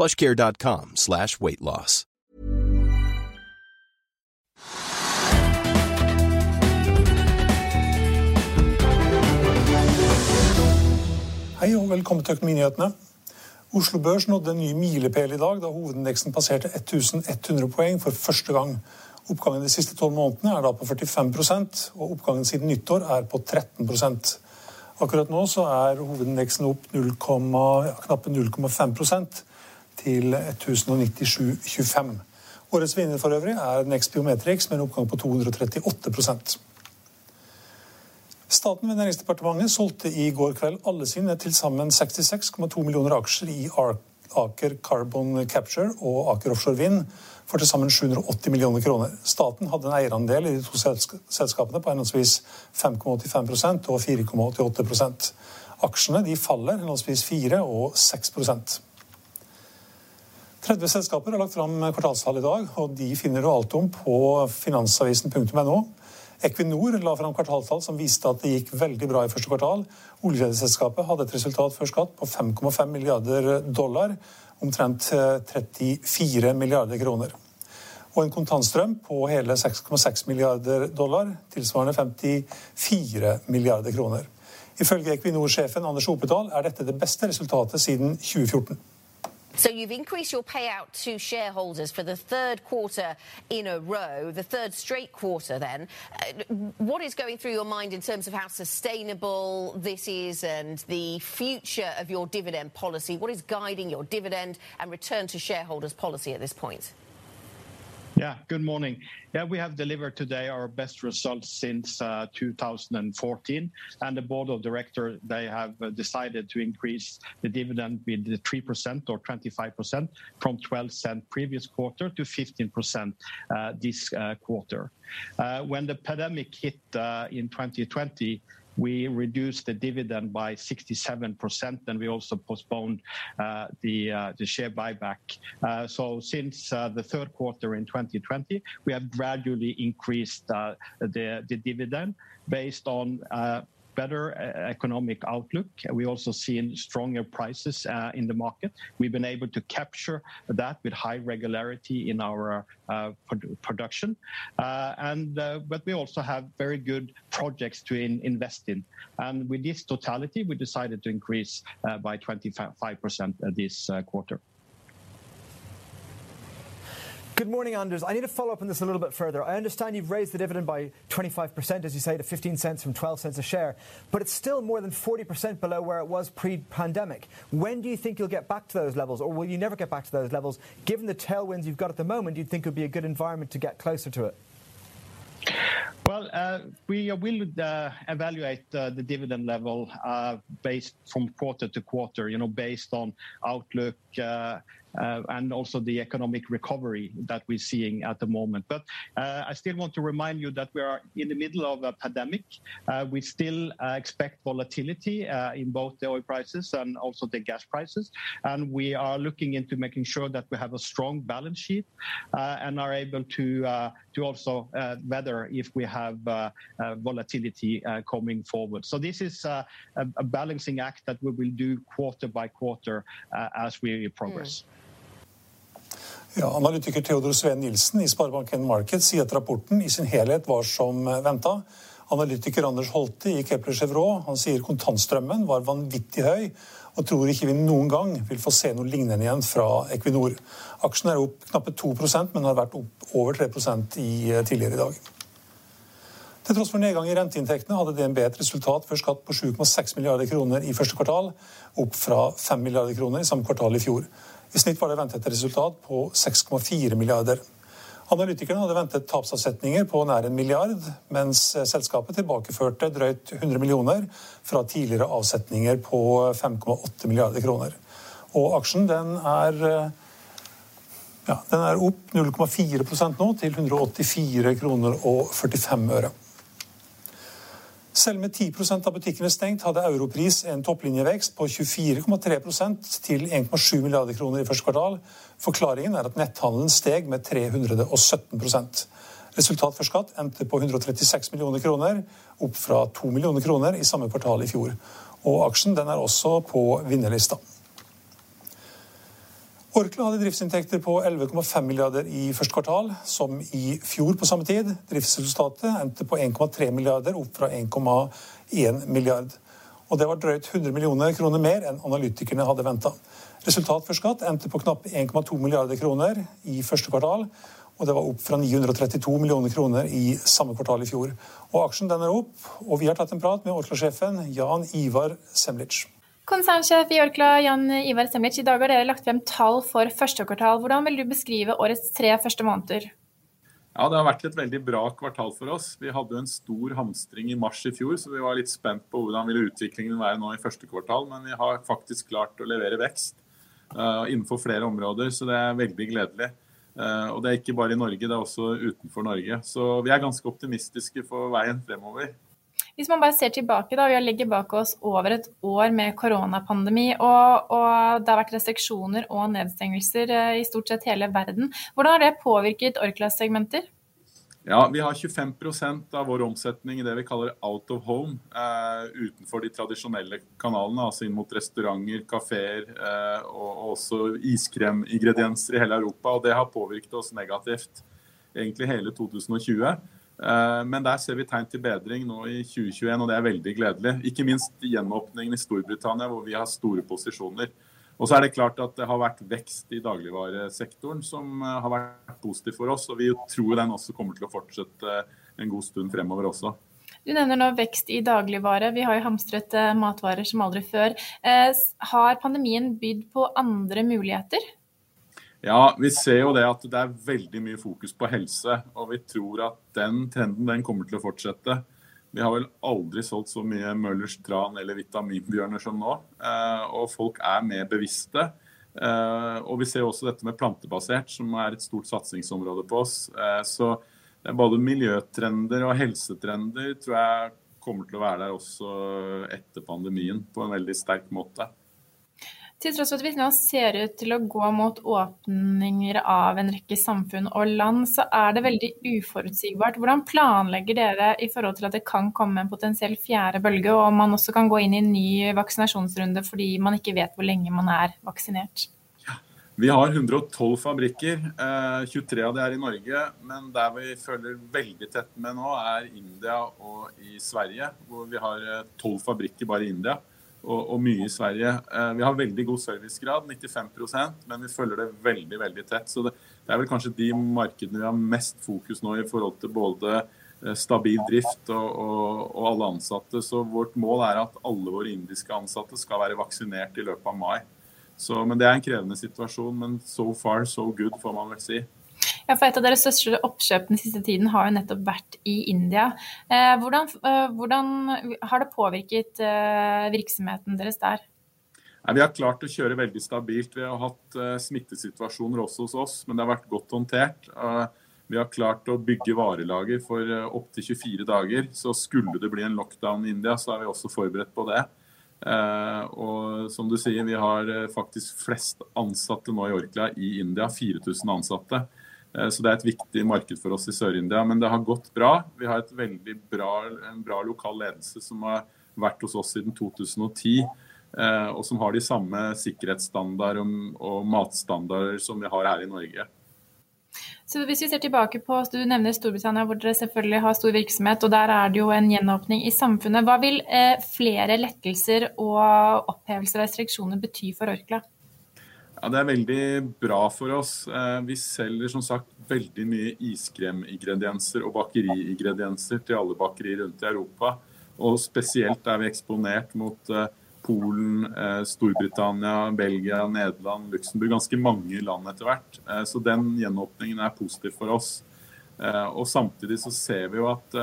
plushcare.com slash weight loss. Hei og velkommen til Økonominyhetene. Oslo Børs nådde en ny milepæl i dag da hovedindeksen passerte 1100 poeng for første gang. Oppgangen de siste tolv månedene er da på 45% og oppgangen siden nyttår er på 13% Akkurat nå så er hovedindeksen opp 0, ja, knappe 0,5 til 1097,25. Årets vinner for øvrig er Next Biometrics med en oppgang på 238% Staten ved Næringsdepartementet solgte i går kveld alle sine til sammen 66,2 millioner aksjer i Aker Carbon Capture og Aker Offshore Wind for til sammen 780 millioner kroner. Staten hadde en eierandel i de to selskapene på henholdsvis 5,85% og 4,88% Aksjene faller henholdsvis 4 og 6 30 selskaper har lagt fram kvartalstall i dag, og de finner du alt om på finansavisen.no. Equinor la fram kvartalstall som viste at det gikk veldig bra i første kvartal. Oljeselskapet hadde et resultat før skatt på 5,5 milliarder dollar, omtrent 34 milliarder kroner. Og en kontantstrøm på hele 6,6 milliarder dollar, tilsvarende 54 milliarder kroner. Ifølge Equinor-sjefen Anders Opedal er dette det beste resultatet siden 2014. So you've increased your payout to shareholders for the third quarter in a row, the third straight quarter then. Uh, what is going through your mind in terms of how sustainable this is and the future of your dividend policy? What is guiding your dividend and return to shareholders policy at this point? Yeah, good morning. Yeah, we have delivered today our best results since uh, 2014, and the board of directors they have uh, decided to increase the dividend with 3% or 25% from 12 cent previous quarter to 15% uh, this quarter. When the pandemic hit in 2020, we reduced the dividend by 67%, and we also postponed uh, the uh, share buyback. Uh, so since the third quarter in 2020, we have gradually increased the the dividend based on better uh, economic outlook. We also seen stronger prices uh, in the market. We've been able to capture that with high regularity in our uh, production. and But we also have very good projects to invest in. And With this totality, we decided to increase by 25% this quarter. Good morning, Anders. I need to follow up on this a little bit further. I understand you've raised the dividend by 25%, as you say, to 15 cents from 12 cents a share, but it's still more than 40% below where it was pre pandemic. When do you think you'll get back to those levels, or will you never get back to those levels? Given the tailwinds you've got at the moment, do you think it would be a good environment to get closer to it? Well, uh, we will uh, evaluate uh, the dividend level uh, based from quarter to quarter, you know, based on outlook, uh, Uh, and also the economic recovery that we're seeing at the moment. But uh, I still want to remind you that we are in the middle of a pandemic. Uh, we still uh, expect volatility uh, in both the oil prices and also the gas prices. And we are looking into making sure that we have a strong balance sheet and are able to to also weather if we have volatility coming forward. So this is a, a, balancing act that we will do quarter by quarter as we progress. Mm. Ja, analytiker Theodor Sveen Nilsen i Sparebanken Market sier at rapporten i sin helhet var som venta. Analytiker Anders Holte i Kepler Chevrolet han sier kontantstrømmen var vanvittig høy, og tror ikke vi noen gang vil få se noe lignende igjen fra Equinor. Aksjen er opp knappe 2% men har vært opp over 3% i, eh, tidligere i dag. Til tross for nedgang i renteinntektene hadde DNB et resultat før skatt på 7,6 milliarder kroner i første kvartal, opp fra 5 milliarder kroner i samme kvartal i fjor. I snitt var det ventet et resultat på 6,4 milliarder. Analytikerne hadde ventet tapsavsetninger på nær en milliard, mens selskapet tilbakeførte drøyt 100 millioner fra tidligere avsetninger på 5,8 milliarder kroner. Og aksjen den er, ja, den er opp 0,4% nå, til 184 kroner og 45 øre. Selv med 10% av butikkene stengt hadde Europris en topplinjevekst på 24,3% til 1,7 milliarder kroner i første kvartal. Forklaringen er at netthandelen steg med 317 Resultat for skatt endte på 136 millioner kroner, opp fra 2 millioner kroner i samme kvartal i fjor. Og aksjen er også på vinnerlista. Orkla hadde driftsinntekter på 11,5 milliarder i første kvartal, som i fjor på samme tid. Driftsresultatet endte på 1,3 milliarder, opp fra 1,1 milliard. Og det var drøyt 100 millioner kroner mer enn analytikerne hadde venta. Resultat før skatt endte på knapt 1,2 milliarder kroner i første kvartal. Og det var opp fra 932 millioner kroner i samme kvartal i fjor. Og aksjen den er opp, og vi har tatt en prat med Orkla-sjefen Jan Ivar Semlic. Konsernsjef i Orkla, Jan Ivar Semlic. I dag har dere lagt frem tall for første kvartal. Hvordan vil du beskrive årets tre første måneder? Ja, Det har vært et veldig bra kvartal for oss. Vi hadde en stor hamstring i mars i fjor, så vi var litt spent på hvordan ville utviklingen være nå i første kvartal. Men vi har faktisk klart å levere vekst uh, innenfor flere områder, så det er veldig gledelig. Uh, og det er ikke bare i Norge, det er også utenfor Norge. Så vi er ganske optimistiske for veien fremover. Hvis man bare ser tilbake, da, vi har ligget bak oss over et år med koronapandemi, og, og det har vært restriksjoner og nedstengelser eh, i stort sett hele verden. Hvordan har det påvirket Orklas-segmenter? Ja, Vi har 25% av vår omsetning i det vi kaller out of home, eh, utenfor de tradisjonelle kanalene, altså inn mot restauranter, kafeer eh, og, og også iskremingredienser i hele Europa. og Det har påvirket oss negativt egentlig hele 2020. Eh, men der ser vi tegn til bedring nå i 2021, og det er veldig gledelig. Ikke minst gjenåpningen i Storbritannia, hvor vi har store posisjoner. Og så er det klart at det har vært vekst i dagligvaresektoren som eh, har vært positiv for oss. Og vi tror den også kommer til å fortsette en god stund fremover også. Du nevner nå vekst i dagligvare. Vi har jo hamstret eh, matvarer som aldri før. Har pandemien bydd på andre muligheter? Ja, vi ser jo det at det er veldig mye fokus på helse. Og vi tror at den trenden den kommer til å fortsette. Vi har vel aldri solgt så mye Møllers tran eller vitaminbjørner som nå. Eh, og folk er mer bevisste. Eh, og vi ser også dette med plantebasert, som er et stort satsingsområde på oss. Eh, så både miljøtrender og helsetrender tror jeg kommer til å være der også etter pandemien på en veldig sterk måte. Til tross for at vi nå ser ut til å gå mot åpninger av en rekke samfunn og land, så er det veldig uforutsigbart. Hvordan planlegger dere i forhold til at det kan komme en potensiell fjerde bølge, og om man også kan gå inn i en ny vaksinasjonsrunde fordi man ikke vet hvor lenge man er vaksinert? Vi har 112 fabrikker. 23 eh, av det er i Norge. Men der vi følger veldig tett med nå, er India og i Sverige. Hvor vi har 12 eh, fabrikker bare i India og, og, mye i Sverige. Eh, vi har veldig god servicegrad, 95% men vi følger det veldig veldig tett. Så det, det, er vel kanskje de markedene vi har mest fokus nå i forhold til både eh, stabil drift og, og, og, alle ansatte. Så vårt mål er at alle våre indiske ansatte skal være vaksinert i løpet av mai. Så, men det er en krevende situasjon, men so far so good, får man vel si. Ja, for Et av deres største oppkjøp den siste tiden har jo nettopp vært i India. Eh, hvordan, eh, hvordan, har det påvirket eh, virksomheten deres der? Nei, vi har klart å kjøre veldig stabilt. Vi har hatt smittesituasjoner også hos oss, men det har vært godt håndtert. Vi har klart å bygge varelager for opptil 24 dager. Så skulle det bli en lockdown i India, så er vi også forberedt på det. Og som du sier, vi har faktisk flest ansatte nå i Orkla i India. 4000 ansatte. Eh, så det er et viktig marked for oss i Sør-India. Men det har gått bra. Vi har et veldig bra, en bra lokal ledelse som har vært hos oss siden 2010. Eh, og som har de samme sikkerhetsstandarder og matstandarder som vi har her i Norge. Så hvis vi ser tilbake på, Du nevner Storbritannia, hvor dere selvfølgelig har stor virksomhet, og der er det jo en gjenåpning i samfunnet. Hva vil eh, flere lettelser og opphevelser av restriksjoner bety for Orkla? Ja, Det er veldig bra for oss. Eh, vi selger som sagt veldig mye iskremingredienser og bakeriingredienser til alle bakerier rundt i Europa. Og spesielt er vi eksponert mot eh, Polen, eh, Storbritannia, Belgia, Nederland, Luxembourg. Ganske mange land etter hvert. Så den gjenåpningen er positiv for oss. Og samtidig så ser vi jo at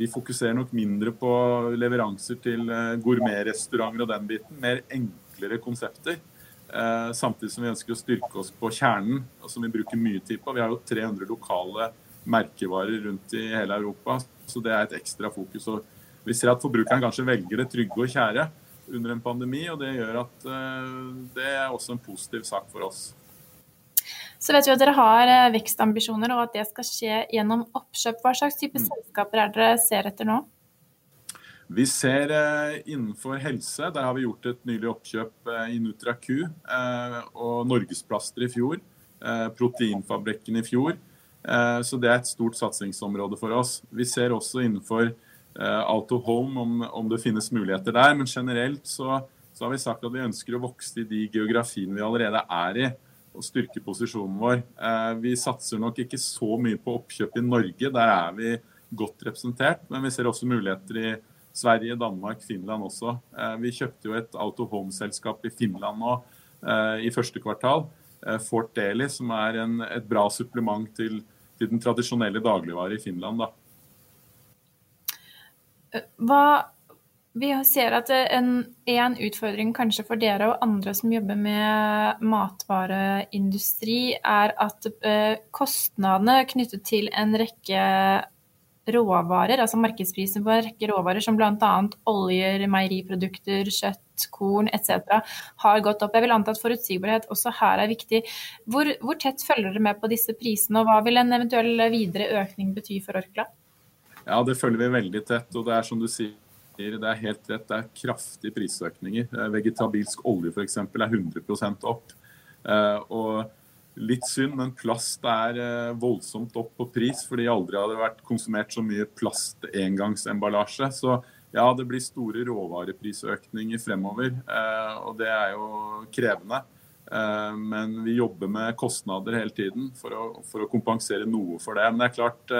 vi fokuserer nok mindre på leveranser til gourmetrestauranter og den biten. Mer enklere konsepter. Samtidig som vi ønsker å styrke oss på kjernen, som vi bruker mye tid på. Vi har jo 300 lokale merkevarer rundt i hele Europa, så det er et ekstra fokus. og vi ser at forbrukeren kanskje velger det trygge og kjære under en pandemi, og det gjør at eh, det er også en positiv sak for oss. Så vet vi at dere har eh, vekstambisjoner, og at det skal skje gjennom oppkjøp. Hva slags type mm. selskaper er dere ser etter nå? Vi ser eh, innenfor helse. Der har vi gjort et nylig oppkjøp i NutraQ og Norgesplaster i fjor. Proteinfabrikken i fjor. Så det er et stort satsingsområde for oss. Vi ser også innenfor Alto eh, Home, om, om, det finnes muligheter der. Men generelt så, så, har vi sagt at vi ønsker å vokse i de geografiene vi allerede er i. Og styrke posisjonen vår. Eh, vi satser nok ikke så mye på oppkjøp i Norge, der er vi godt representert. Men vi ser også muligheter i Sverige, Danmark, Finland også. Eh, vi kjøpte jo et Auto Home-selskap i Finland nå i første kvartal. Fort Daily, som er en, et bra supplement til, til den tradisjonelle dagligvare i Finland. da. Hva vi ser at en, en, utfordring kanskje for dere og andre som jobber med matvareindustri, er at eh, kostnadene knyttet til en rekke råvarer, altså markedsprisen på en rekke råvarer som bl.a. oljer, meieriprodukter, kjøtt, korn etc., har gått opp. Jeg vil anta at forutsigbarhet også her er viktig. Hvor, hvor tett følger dere med på disse prisene, og hva vil en eventuell videre økning bety for Orkla? Ja, det følger vi veldig tett. Og det er som du sier, det er helt rett. Det er kraftige prisøkninger. Eh, vegetabilsk olje f.eks. er 100 opp. Eh, og litt synd, men plast er eh, voldsomt opp på pris fordi aldri hadde vært konsumert så mye plast-engangsemballasje. Så ja, det blir store råvareprisøkninger fremover, og det er jo krevende. Men vi jobber med kostnader hele tiden for å, for å kompensere noe for det. Men det er klart,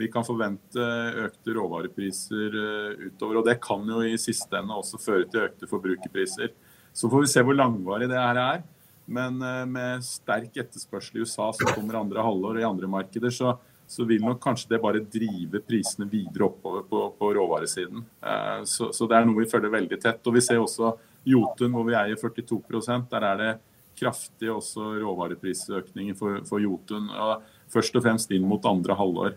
vi kan forvente økte råvarepriser eh, utover. Og det kan jo i siste ende også føre til økte forbrukerpriser. Så får vi se hvor langvarig det her er. Men eh, med sterk etterspørsel i USA som kommer andre halvår og i andre markeder, så, så, vil nok kanskje det bare drive prisene videre oppover på, på råvaresiden. Eh, så, så, det er noe vi følger veldig tett. Og vi ser også Jotun, hvor vi eier 42% Der er det kraftig også råvareprisøkninger for, for Jotun. Og først og fremst inn mot andre halvår.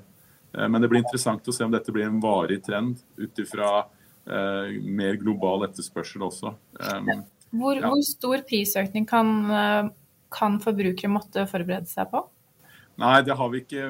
Eh, men det blir interessant å se om dette blir en varig trend ut ifra mer global etterspørsel også. Um, hvor, ja. hvor, stor prisøkning kan, eh, kan, forbrukere måtte forberede seg på? Nei, det har vi ikke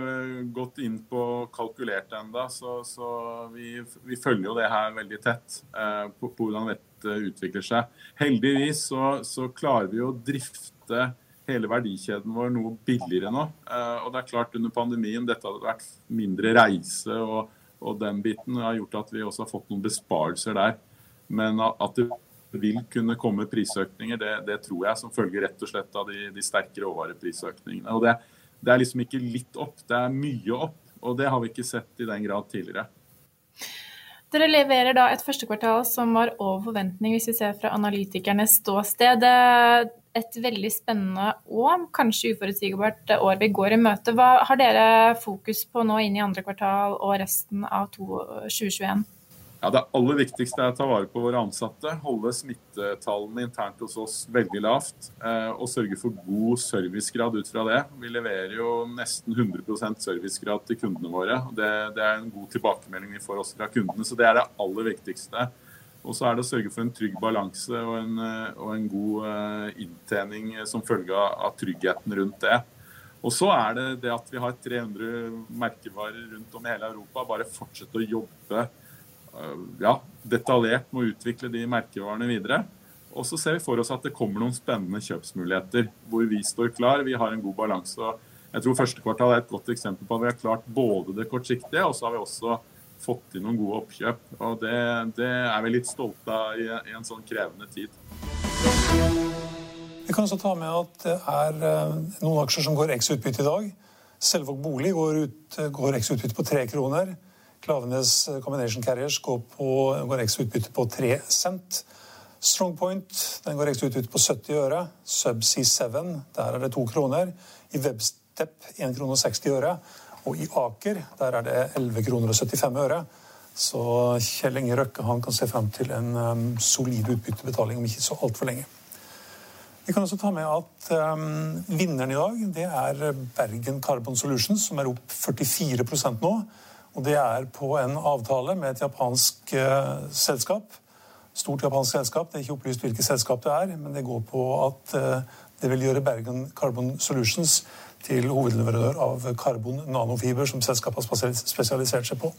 gått inn på og kalkulert ennå. Så, så vi, vi, følger jo det her veldig tett eh, på, på, hvordan dette utvikler seg. Heldigvis så, så klarer vi å drifte hele verdikjeden vår noe billigere nå. Eh, og det er klart Under pandemien dette hadde vært mindre reise og, og den biten har gjort at vi også har fått noen besparelser der. Men at det vil kunne komme prisøkninger, det, det tror jeg som følger rett og slett av de, de sterke råvareprisøkningene. Og det, det er liksom ikke litt opp, det er mye opp. Og det har vi ikke sett i den grad tidligere. Dere leverer da et første kvartal som var over forventning, hvis vi ser fra analytikernes ståsted et veldig spennende og kanskje uforutsigbart år vi går i møte. Hva har dere fokus på nå inn i andre kvartal og resten av 2021? Ja, Det aller viktigste er å ta vare på våre ansatte. Holde smittetallene internt hos oss veldig lavt. Eh, og sørge for god servicegrad ut fra det. Vi leverer jo nesten 100% servicegrad til kundene våre. Det, det er en god tilbakemelding vi får også fra kundene. Så det er det aller viktigste. Og så er det å sørge for en trygg balanse og en, eh, og en god uh, inntjening som følge av tryggheten rundt det. Og så er det det at vi har 300 merkevarer rundt om i hele Europa. Bare fortsette å jobbe ja, detaljert med å utvikle de merkevarene videre. Og så ser vi for oss at det kommer noen spennende kjøpsmuligheter hvor vi står klar. Vi har en god balanse. og Jeg tror første kvartal er et godt eksempel på at vi har klart både det kortsiktige, og så har vi også fått inn noen gode oppkjøp. Og det, det er vi litt stolte av i, i, en sånn krevende tid. Vi kan også ta med at det er eh, noen aksjer som går eks-utbytte i dag. Selvåg bolig går, ut, går eks-utbytte på tre kroner. Klavenes Combination Carriers går, på, går eks-utbytte på 3 cent. Strongpoint den går ekstra utbytte på 70 øre. Subsea 7 der er det 2 kroner. I Webstep 1,60 krone og 60 øre. Og i Aker der er det 11 kroner og 75 øre. Så Kjell Inge Røkke han kan se frem til en um, solid utbyttebetaling om ikke så altfor lenge. Vi kan også ta med at um, vinneren i dag det er Bergen Carbon Solutions, som er opp 44% nå. Og det er på en avtale med et japansk uh, selskap. Stort japansk selskap. Det er ikke opplyst hvilket selskap det er, men det går på at uh, det vil gjøre Bergen Carbon Solutions til hovedleverandør av karbon nanofiber, som selskapet har spesialisert seg på.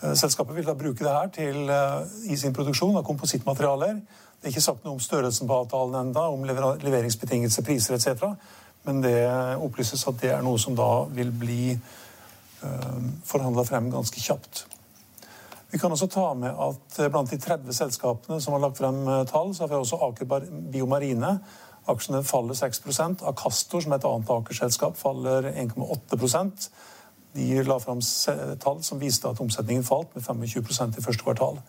Eh, selskapet vil da bruke det her til, eh, i sin produksjon av komposittmaterialer. Det er ikke sagt noe om størrelsen på avtalen enda, om leveringsbetingelser, priser etc. Men det opplyses at det er noe som da vil bli eh, forhandla frem ganske kjapt. Vi kan også ta med at blant de 30 selskapene som har lagt frem tall, så har vi også Aker Biomarine, Aksjene faller 6 Akastor, som er et annet Aker-selskap, faller 1,8% De la fram tall som viste at omsetningen falt med 25% i første kvartal.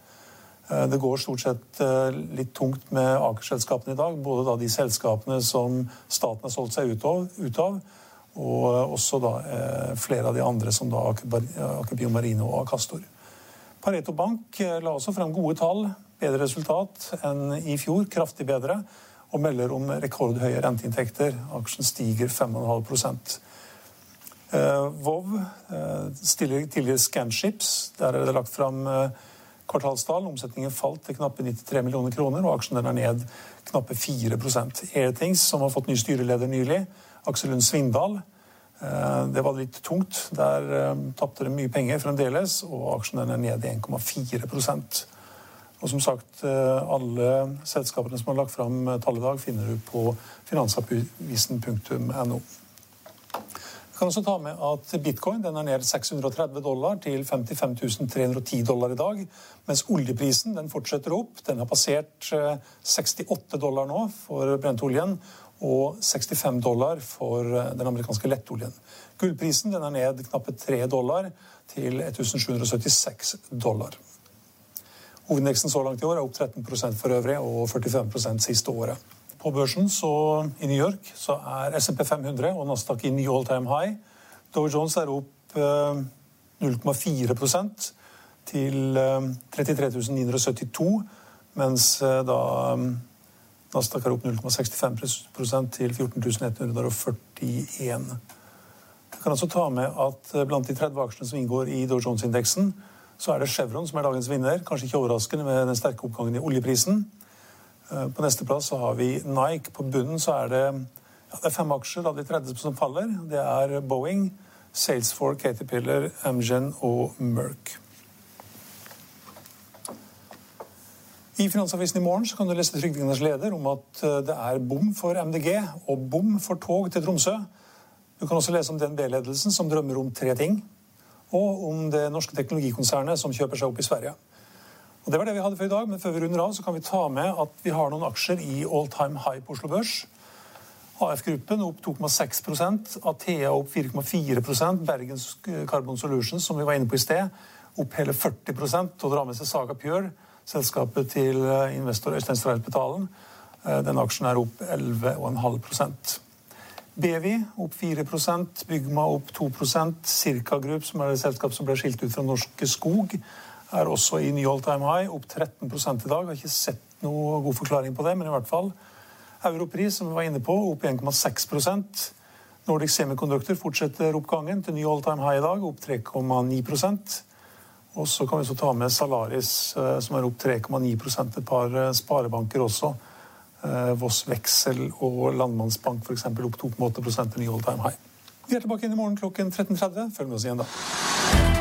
Eh, det går stort sett eh, litt tungt med Aker-selskapene i dag. Både da de selskapene som staten har solgt seg ut av, og også da eh, flere av de andre, som da Aker Biomarine og Akastor. Pareto Bank la også frem gode tall. Bedre resultat enn i fjor. Kraftig bedre og melder om rekordhøye renteinntekter. Aksjen stiger 5,5 eh, Vov eh, stiller tidligere Scanships. Der er det lagt fram eh, kvartalstall. Omsetningen falt til knappe 93 millioner kroner, og aksjen er ned knappe 4% Airthings, som har fått ny styreleder nylig, Aksel Lund Svindal. Det var litt tungt. Der tapte det mye penger fremdeles, og aksjen er ned 1,4% og som sagt, eh, alle selskapene som har lagt fram tall i dag, finner du på finansavisen.no. Jeg kan også ta med at bitcoin er ned 630 dollar til 55 310 dollar i dag. Mens oljeprisen fortsetter opp. Den har passert 68 eh, dollar nå for brentoljen og 65 dollar for eh, den amerikanske lettoljen. Gullprisen er ned knappe 3 dollar til 1776 dollar. Hovedindeksen så langt i år er opp 13 for øvrig, og 45 siste året. På børsen så, i New York så er SMP 500 og Nasdaq i ny all time high. Dow Jones er opp 0,4 eh, til 33 eh, 972, mens da Nasdaq er opp 0,65 til 14.141. Jeg kan altså ta med at blant de 30 aksjene som inngår i Dow Jones-indeksen, så er det Chevron som er dagens vinner. Kanskje ikke overraskende med den sterke oppgangen i oljeprisen. Eh, på neste plass så har vi Nike. På bunnen så er det, ja, det er fem aksjer av de 30 som faller. Det er Boeing, Salesforce, Caterpillar, Amgen og Merck. I Finansavisen i morgen kan du lese Trygderettens leder om at eh, det er bom for MDG og bom for tog til Tromsø. Du kan også lese om DNB-ledelsen som drømmer om tre ting og om det norske teknologikonsernet som kjøper seg opp i Sverige. Og Det var det vi hadde for i dag, men før vi runder av, så kan vi ta med at vi har noen aksjer i all time high på Oslo Børs. AF-gruppen opp 2,6% Athea opp 4,4% Bergens Carbon Solutions, som vi var inne på i sted, opp hele 40 og drar med seg Saga Pure, selskapet til investor Øystein Strauss Betalen. Eh, den aksjen er opp 11,5% Bevi opp 4% Bygma opp 2% Circa Group, som er det selskapet som ble skilt ut fra Norske Skog, er også i ny all time high, opp 13 i dag. Har ikke sett noe god forklaring på det, men i hvert fall. Europris, som vi var inne på, opp 1,6% Nordic Semiconductor fortsetter oppgangen til ny all time high i dag, opp 3,9 Og så kan vi så ta med Salaris, eh, som er opp 3,9 Et par eh, sparebanker også Eh, Voss Veksel og Landmannsbank f.eks. opp 2,8% i all time high. Vi er tilbake inn i morgen klokken 13.30. Følg med oss igjen da.